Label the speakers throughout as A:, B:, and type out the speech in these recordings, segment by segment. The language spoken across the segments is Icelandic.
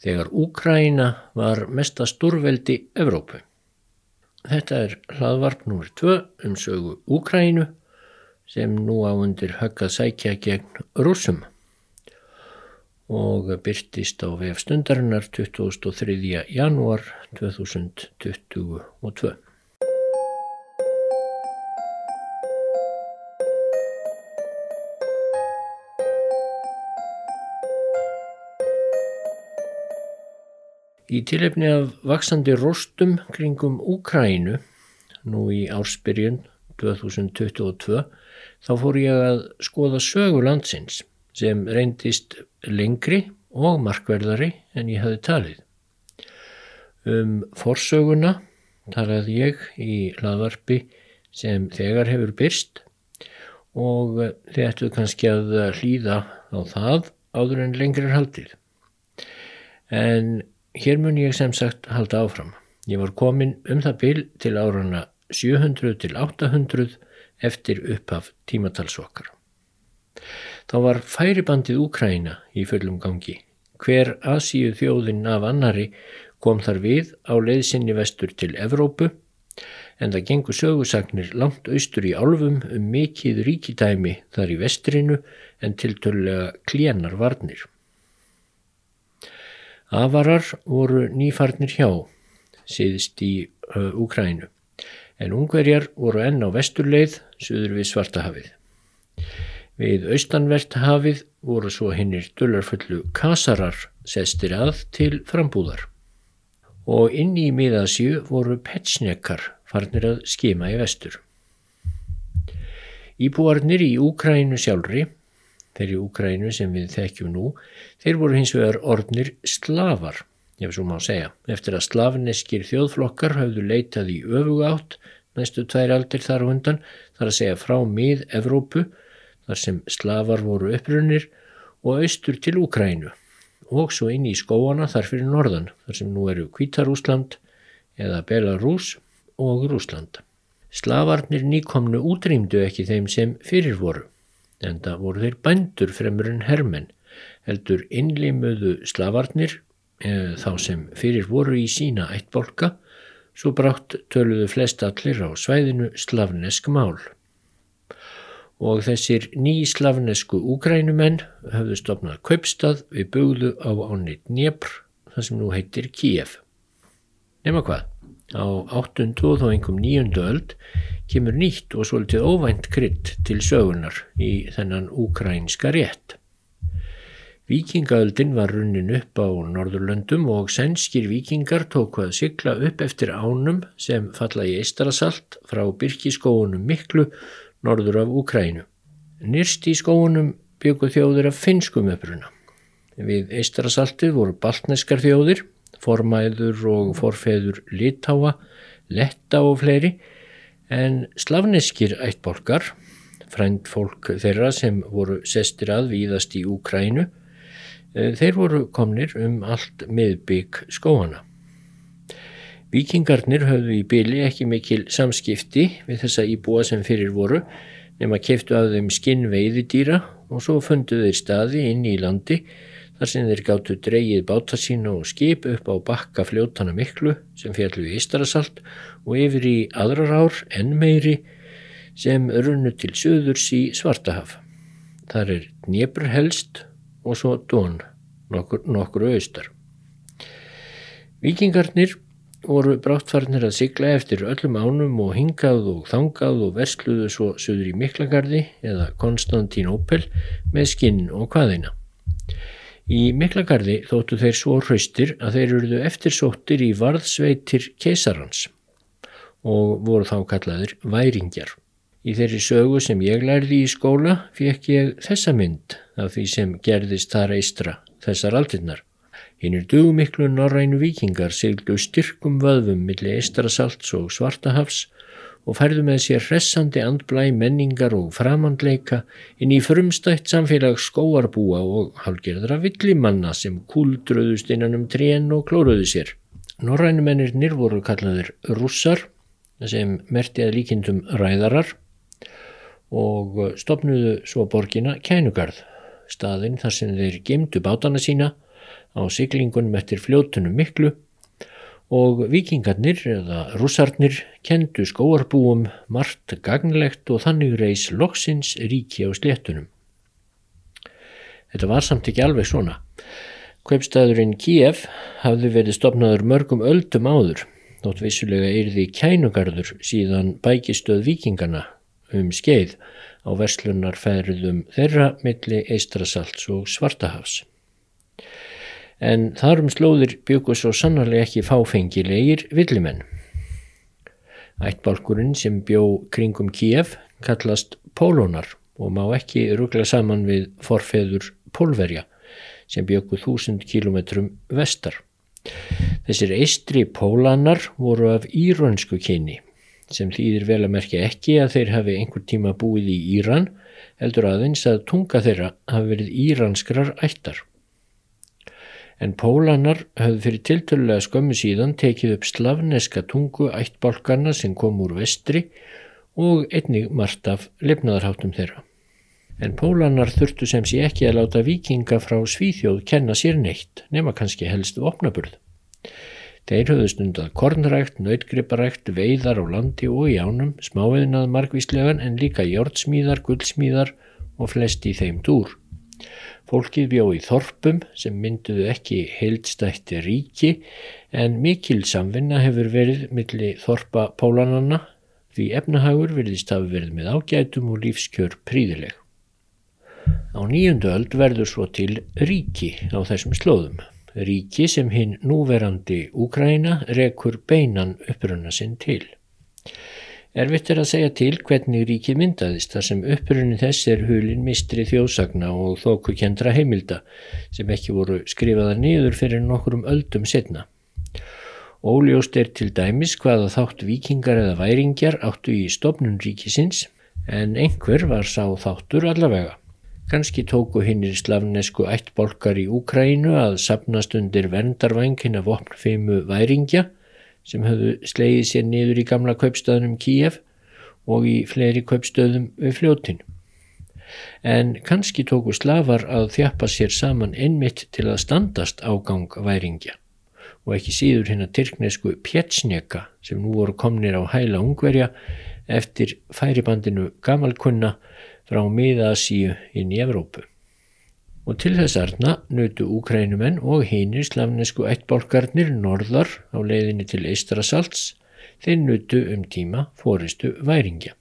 A: þegar Úkraina var mesta stórveldi Evrópu. Þetta er hlaðvarp nr. 2 um sögu Úkraínu sem nú á undir höggað sækja gegn rúsum og byrtist á vef stundarinnar 23. janúar 2022. Í tilefni af vaksandi róstum kringum Úkrænu nú í ársbyrjun 2022 þá fór ég að skoða sögu landsins sem reyndist lengri og markverðari en ég hafi talið. Um forsöguna talaði ég í hlaðvarpi sem þegar hefur byrst og þið ættu kannski að hlýða á það áður en lengri er haldið. En Hér mun ég sem sagt halda áfram. Ég var komin um það bil til árana 700 til 800 eftir upphaf tímatalsvokkar. Þá var færibandið Úkræna í fullum gangi. Hver Asíu þjóðinn af annari kom þar við á leiðsynni vestur til Evrópu en það gengur sögusagnir langt austur í álfum um mikið ríkidæmi þar í vestrinu en tiltölulega klíanar varnir. Avarar voru nýfarnir hjá, síðist í uh, Úkrænu, en ungverjar voru enn á vesturleið, suður við Svartahafið. Við austanvert hafið voru svo hinnir dullarfullu kasarar sestir að til frambúðar. Og inn í miðasju voru petsnekar farnir að skima í vestur. Íbúarnir í Úkrænu sjálfri þeir í Úkrænu sem við þekkjum nú, þeir voru hins vegar orðnir slavar, ef svo má segja. Eftir að slavneskir þjóðflokkar hafðu leitað í öfuga átt næstu tvær aldir þar á undan, þar að segja frá mið Evrópu, þar sem slavar voru upprunir og austur til Úkrænu og svo inn í skóana þar fyrir norðan, þar sem nú eru Kvítarúsland eða Belarus og Rúsland. Slavarnir nýkomnu útrýmdu ekki þeim sem fyrir voru en það voru þeir bændur fremur en hermenn, heldur innlimuðu slavarnir e, þá sem fyrir voru í sína eittbolka, svo brátt töluðu flest allir á svæðinu slavnesk mál. Og þessir ný slavnesku úgrænumenn höfðu stopnað kaupstað við bugðu á ánit Dnjepr, það sem nú heitir Kíef. Nefna hvað? Á 8. og þó einhverjum 9. öld kemur nýtt og svolítið óvænt krydd til sögunar í þennan úkrænska rétt. Víkingaöldin var runnin upp á Norðurlöndum og sænskir vikingar tóku að sykla upp eftir ánum sem falla í eistarasalt frá byrkiskóunum miklu norður af Úkrænu. Nýrst í skóunum byggu þjóðir af finskum uppruna. Við eistarasaltið voru baltneskar þjóðir, formæður og forfeður litáa, letta og fleiri en slavneskir ættbolkar, frænd fólk þeirra sem voru sestir að víðast í Úkrænu, eh, þeir voru komnir um allt miðbygg skóana. Vikingarnir höfðu í byli ekki mikil samskipti við þessa íbúa sem fyrir voru nema keftu af þeim skinn veiði dýra og svo fundu þeir staði inn í landi þar sem þeir gáttu dreyið báta sína og skip upp á bakka fljótana miklu sem fjallu í Ístarasalt og yfir í aðrar ár enn meiri sem runnu til söðurs í Svartahaf. Þar er Dnjepr helst og svo Dón, nokkur, nokkur austar. Vikingarnir voru bráttfarnir að sigla eftir öllum ánum og hingað og þangað og versluðu svo söður í Miklagarði eða Konstantínópel með skinn og hvaðina. Í Miklagarði þóttu þeir svo hraustir að þeir eruðu eftirsóttir í varðsveitir keisarans og voru þá kallaðir væringjar. Í þeirri sögu sem ég lærði í skóla fekk ég þessa mynd af því sem gerðist þar eistra þessar aldinnar. Hinnur dugumiklu norrænu vikingar siglu styrkum vöðvum millir eistrasalts og svartahafs og færðu með sér hressandi andblæ menningar og framandleika inn í frumstætt samfélag skóarbúa og halgerðra villimanna sem kúldröðust innan um trén og klóruðu sér. Norrænumennir voru kallaðir russar sem merti að líkindum ræðarar og stopnuðu svo borgina Kænugarð, staðinn þar sem þeir gemdu bátana sína, á siglingunum eftir fljótunum miklu og vikingarnir eða rússarnir kendu skóarbúum margt gagnlegt og þannig reys loksins ríki á sléttunum. Þetta var samt ekki alveg svona. Kveipstæðurinn Kíef hafði verið stopnaður mörgum öldum áður, nótt vissulega eirði kænugarður síðan bækistöð vikingana um skeið á verslunarfæriðum þeirra milli Eistrasalts og Svartahafs en þarum slóðir byggur svo sannarlega ekki fáfengilegir villimenn. Ættbálkurinn sem bjó kringum Kíef kallast Pólónar og má ekki ruggla saman við forfeður Pólverja sem byggu þúsund kílometrum vestar. Þessir eistri Pólanar voru af írönsku kyni sem þýðir vel að merkja ekki að þeir hafi einhver tíma búið í Íran heldur aðeins að tunga þeirra hafi verið íranskrar ættar en Pólanar höfðu fyrir tiltölulega skömmu síðan tekið upp slavneska tungu ættbálkarna sem kom úr vestri og einnig margt af lefnaðarháttum þeirra. En Pólanar þurftu sem sé ekki að láta vikinga frá Svíþjóð kenna sér neitt, nema kannski helst opnaburð. Þeir höfðu stundað kornrækt, nautgriparækt, veiðar á landi og í ánum, smáveðinað margvíslegan en líka jórnsmíðar, guldsmíðar og flest í þeim dúr. Fólkið bjó í þorpum sem mynduðu ekki heildstætti ríki en mikil samvinna hefur verið milli þorpa pólananna því efnahagur verðist hafi verið með ágætum og lífskjör príðileg. Á nýjundu öld verður svo til ríki á þessum slóðum. Ríki sem hinn núverandi Úgræna rekur beinan upprunna sinn til. Erfitt er að segja til hvernig ríkið myndaðist þar sem upprunni þess er hulin mistri þjóðsagna og þóku kendra heimilda sem ekki voru skrifaða niður fyrir nokkurum öldum setna. Óljóst er til dæmis hvaða þátt vikingar eða væringjar áttu í stopnun ríkisins en einhver var sá þáttur allavega. Kanski tóku hinnir slavnesku ættbolkar í Úkrænu að sapnast undir verndarvængina vopnfeimu væringja sem höfðu slegið sér niður í gamla kaupstöðunum Kíef og í fleiri kaupstöðum við fljótin. En kannski tóku slafar að þjappa sér saman einmitt til að standast ágang væringja og ekki síður hérna tyrknesku pjetsnjeka sem nú voru komnir á hæla ungverja eftir færibandinu Gamalkunna frá miða-Asíu inn í Evrópu og til þess arna nötu úkrænumenn og hínir slavnesku ættbólkarnir norðar á leiðinni til Eistrasalts þeir nötu um tíma fóristu væringja.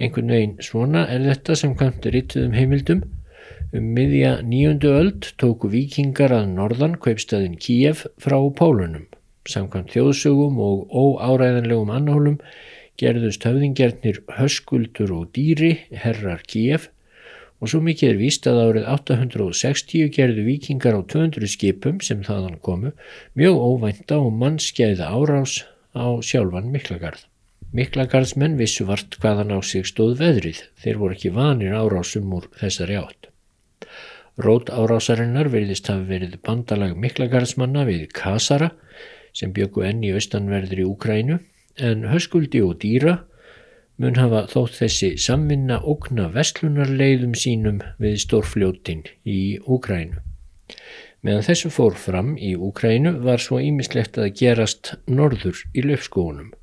A: Einhvern veginn svona er þetta sem kantur íttuðum heimildum. Um miðja nýjundu öld tóku vikingar að norðan kveipstæðin Kíef frá Pólunum. Samkvæmt þjóðsögum og óáræðanlegum annálum gerðust höfðingjernir höskuldur og dýri, herrar Kíef, og svo mikið er víst að árið 860 gerðu vikingar á 200 skipum sem þaðan komu mjög óvænta og mannskeiða árás á sjálfan Miklagarð. Miklagarðsmenn vissu vart hvaðan á sig stóð veðrið, þeir voru ekki vanir árásum úr þessari átt. Rót árásarinnar veriðist hafi verið bandalag Miklagarðsmanna við Kasara sem bjöku enn í austanverðri Úkrænu en höskuldi og dýra mun hafa þótt þessi samvinna okna vestlunarleiðum sínum við stórfljótin í Úkrænu. Meðan þessu fór fram í Úkrænu var svo ímislegt að gerast norður í löfskónum.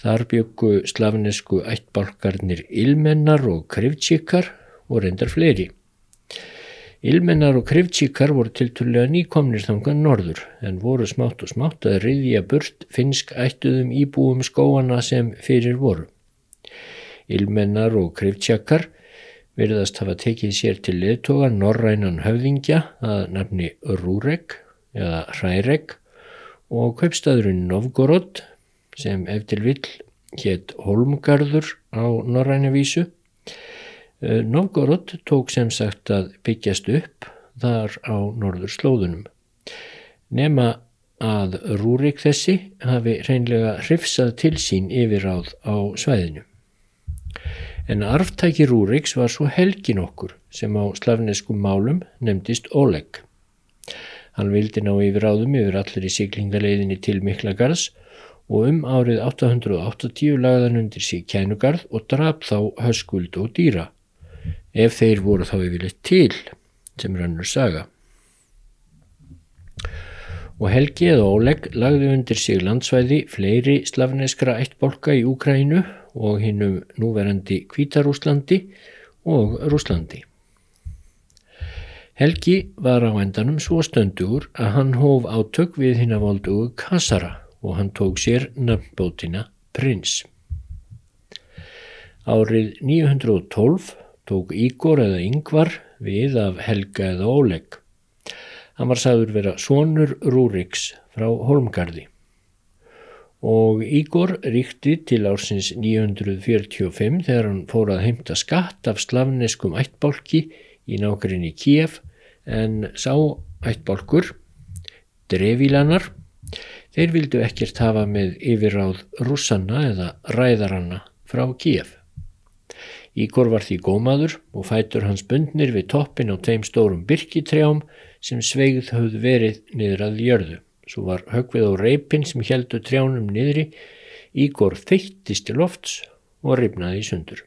A: Þar byggu slafnesku ættbalkarnir Ilmennar og Krivtsíkar og reyndar fleiri. Ilmennar og Krivtsíkar voru tilturlega nýkomnir þangan norður en voru smátt og smátt að riðja burt finsk ættuðum íbúum skóana sem fyrir voru. Ilmennar og kriftsjakar verðast hafa tekið sér til leðtoga norrænan höfðingja að nafni Rúreg eða Hræreg og kaupstaðurinn Novgorod sem eftir vill hétt Holmgarður á norrænavísu. Eh, Novgorod tók sem sagt að byggjast upp þar á norður slóðunum. Nema að Rúrik þessi hafi reynlega hrifsað til sín yfiráð á svæðinu en arftæki Rúriks var svo helgin okkur sem á slavneskum málum nefndist Oleg. Hann vildi ná yfir áðum yfir allir í siglingaleiðinni til Miklagarðs og um árið 880 lagðan undir sig kænugarð og draf þá höskuld og dýra, ef þeir voru þá yfirleitt til, sem rannur saga. og Helgi eða Óleg lagði undir sig landsvæði fleiri slavneskra eittbolka í Úkrænu og hinnum núverandi Kvítarúslandi og Rúslandi. Helgi var á endanum svo stöndugur að hann hóf átök við hinn að voldugu Kassara og hann tók sér nöfnbótina Prins. Árið 912 tók Ígor eða Yngvar við af Helga eða Óleg. Hann var sagður vera sonur Rúriks frá Holmgarði og Ígor ríkti til ársins 945 þegar hann fór að heimta skatt af slavneskum ættbálki í nákværinni Kíef en sá ættbálkur, drefilanar, þeir vildu ekkert hafa með yfirráð rússanna eða ræðaranna frá Kíef. Ígor var því gómaður og fætur hans bundnir við toppin á tveim stórum byrkitrjám sem sveigð höfðu verið niður að jörðu. Svo var högvið á reypin sem heldu trjánum niðri, Ígor þeittist til lofts og ripnaði í sundur.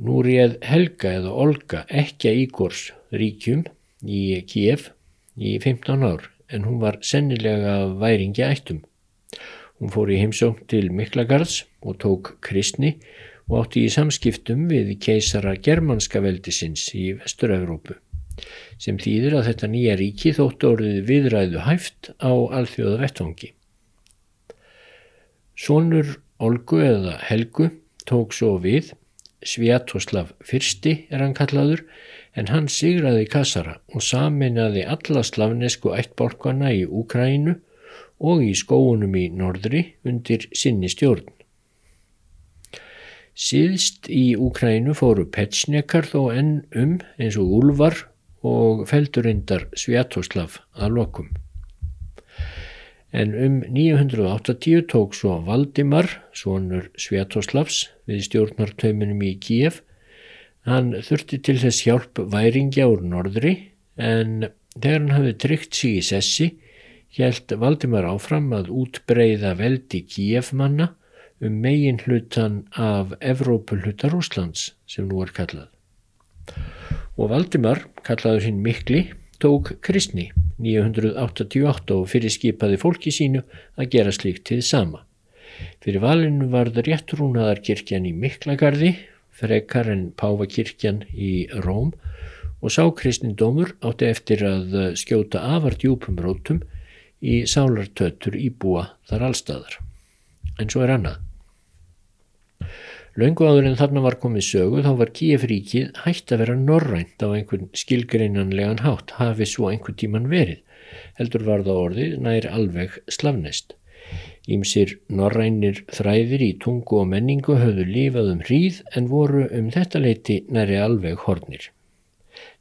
A: Nú réð Helga eða Olga ekki Ígors ríkjum í Kíef í 15 ár en hún var sennilega væringi ættum. Hún fór í heimsókn til Miklagarðs og tók kristni og átti í samskiptum við keisara germanska veldisins í Vestur-Európu sem þýðir að þetta nýja ríki þóttu orðið viðræðu hæft á alþjóða vettvangi. Sónur Olgu eða Helgu tók svo við, Sviatoslav fyrsti er hann kallaður, en hann sigraði Kassara og saminnaði alla slavnesku ættborkana í Úkrænu og í skóunum í norðri undir sinni stjórn. Síðst í Úkrænu fóru petsnekar þó enn um eins og úlvar og feldurindar Sviatoslav að lokum. En um 980 tók svo Valdimar, svonur Sviatoslavs, við stjórnartauminum í Kíef. Hann þurfti til þess hjálp væringja úr norðri en þegar hann hafði tryggt sig í sessi hjælt Valdimar áfram að útbreyða veldi Kíefmanna um megin hlutan af Evrópulhuta Rúslands sem nú er kallað og Valdimar, kallaður hinn Mikli, tók kristni 988 og fyrir skipaði fólki sínu að gera slíkt til sama. Fyrir valinu varð réttrúnaðarkirkjan í Miklagarði, frekar en Pávakirkjan í Róm og sá kristnindómur átti eftir að skjóta afar djúpum rótum í sálartötur íbúa þar allstaðar. En svo er annað. Laungu áður en þarna var komið sögu þá var Kíefríkið hægt að vera norrænt á einhvern skilgreinanlegan hátt hafi svo einhvern tíman verið. Heldur var það orðið nær alveg slavnest. Ímsir norrænir þræðir í tungu og menningu höfðu lífað um hríð en voru um þetta leiti næri alveg hornir.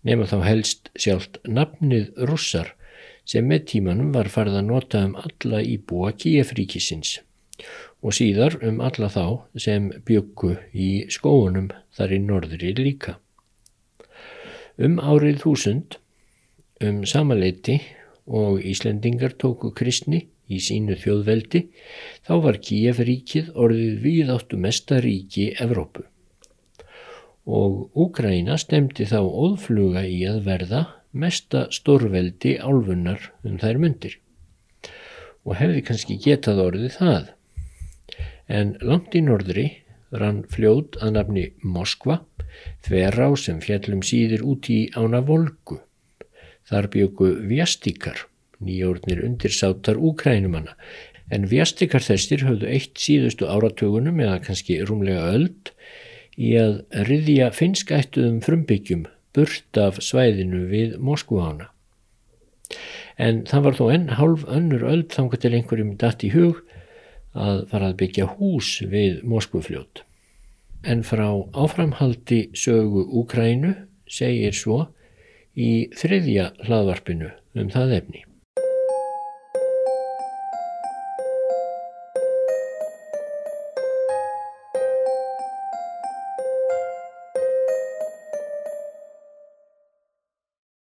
A: Nefna þá helst sjálft nafnið russar sem með tímanum var farið að nota um alla íbúa Kíefríkisins og síðar um alla þá sem byggu í skóunum þar í norðri líka. Um árið þúsund, um samaleiti og Íslendingar tóku kristni í sínu þjóðveldi, þá var Kíefríkið orðið viðáttu mesta ríki Evrópu. Og Úgræna stemdi þá óðfluga í að verða mesta stórveldi álfunnar um þær myndir. Og hefði kannski getað orðið það en langt í norðri rann fljóð að nafni Moskva, þverá sem fjallum síður út í ána Volgu. Þar byggu vjastíkar, nýjórnir undirsátar úkrænumanna, en vjastíkar þessir höfðu eitt síðustu áratögunum eða kannski rúmlega öld í að riðja finskættuðum frumbyggjum burt af svæðinu við Moskvána. En það var þó enn hálf önnur öld þangar til einhverjum datt í hug að fara að byggja hús við Moskvufljót. En frá áframhaldi sögu Úkrænu segir svo í þriðja hlaðvarpinu um það efni.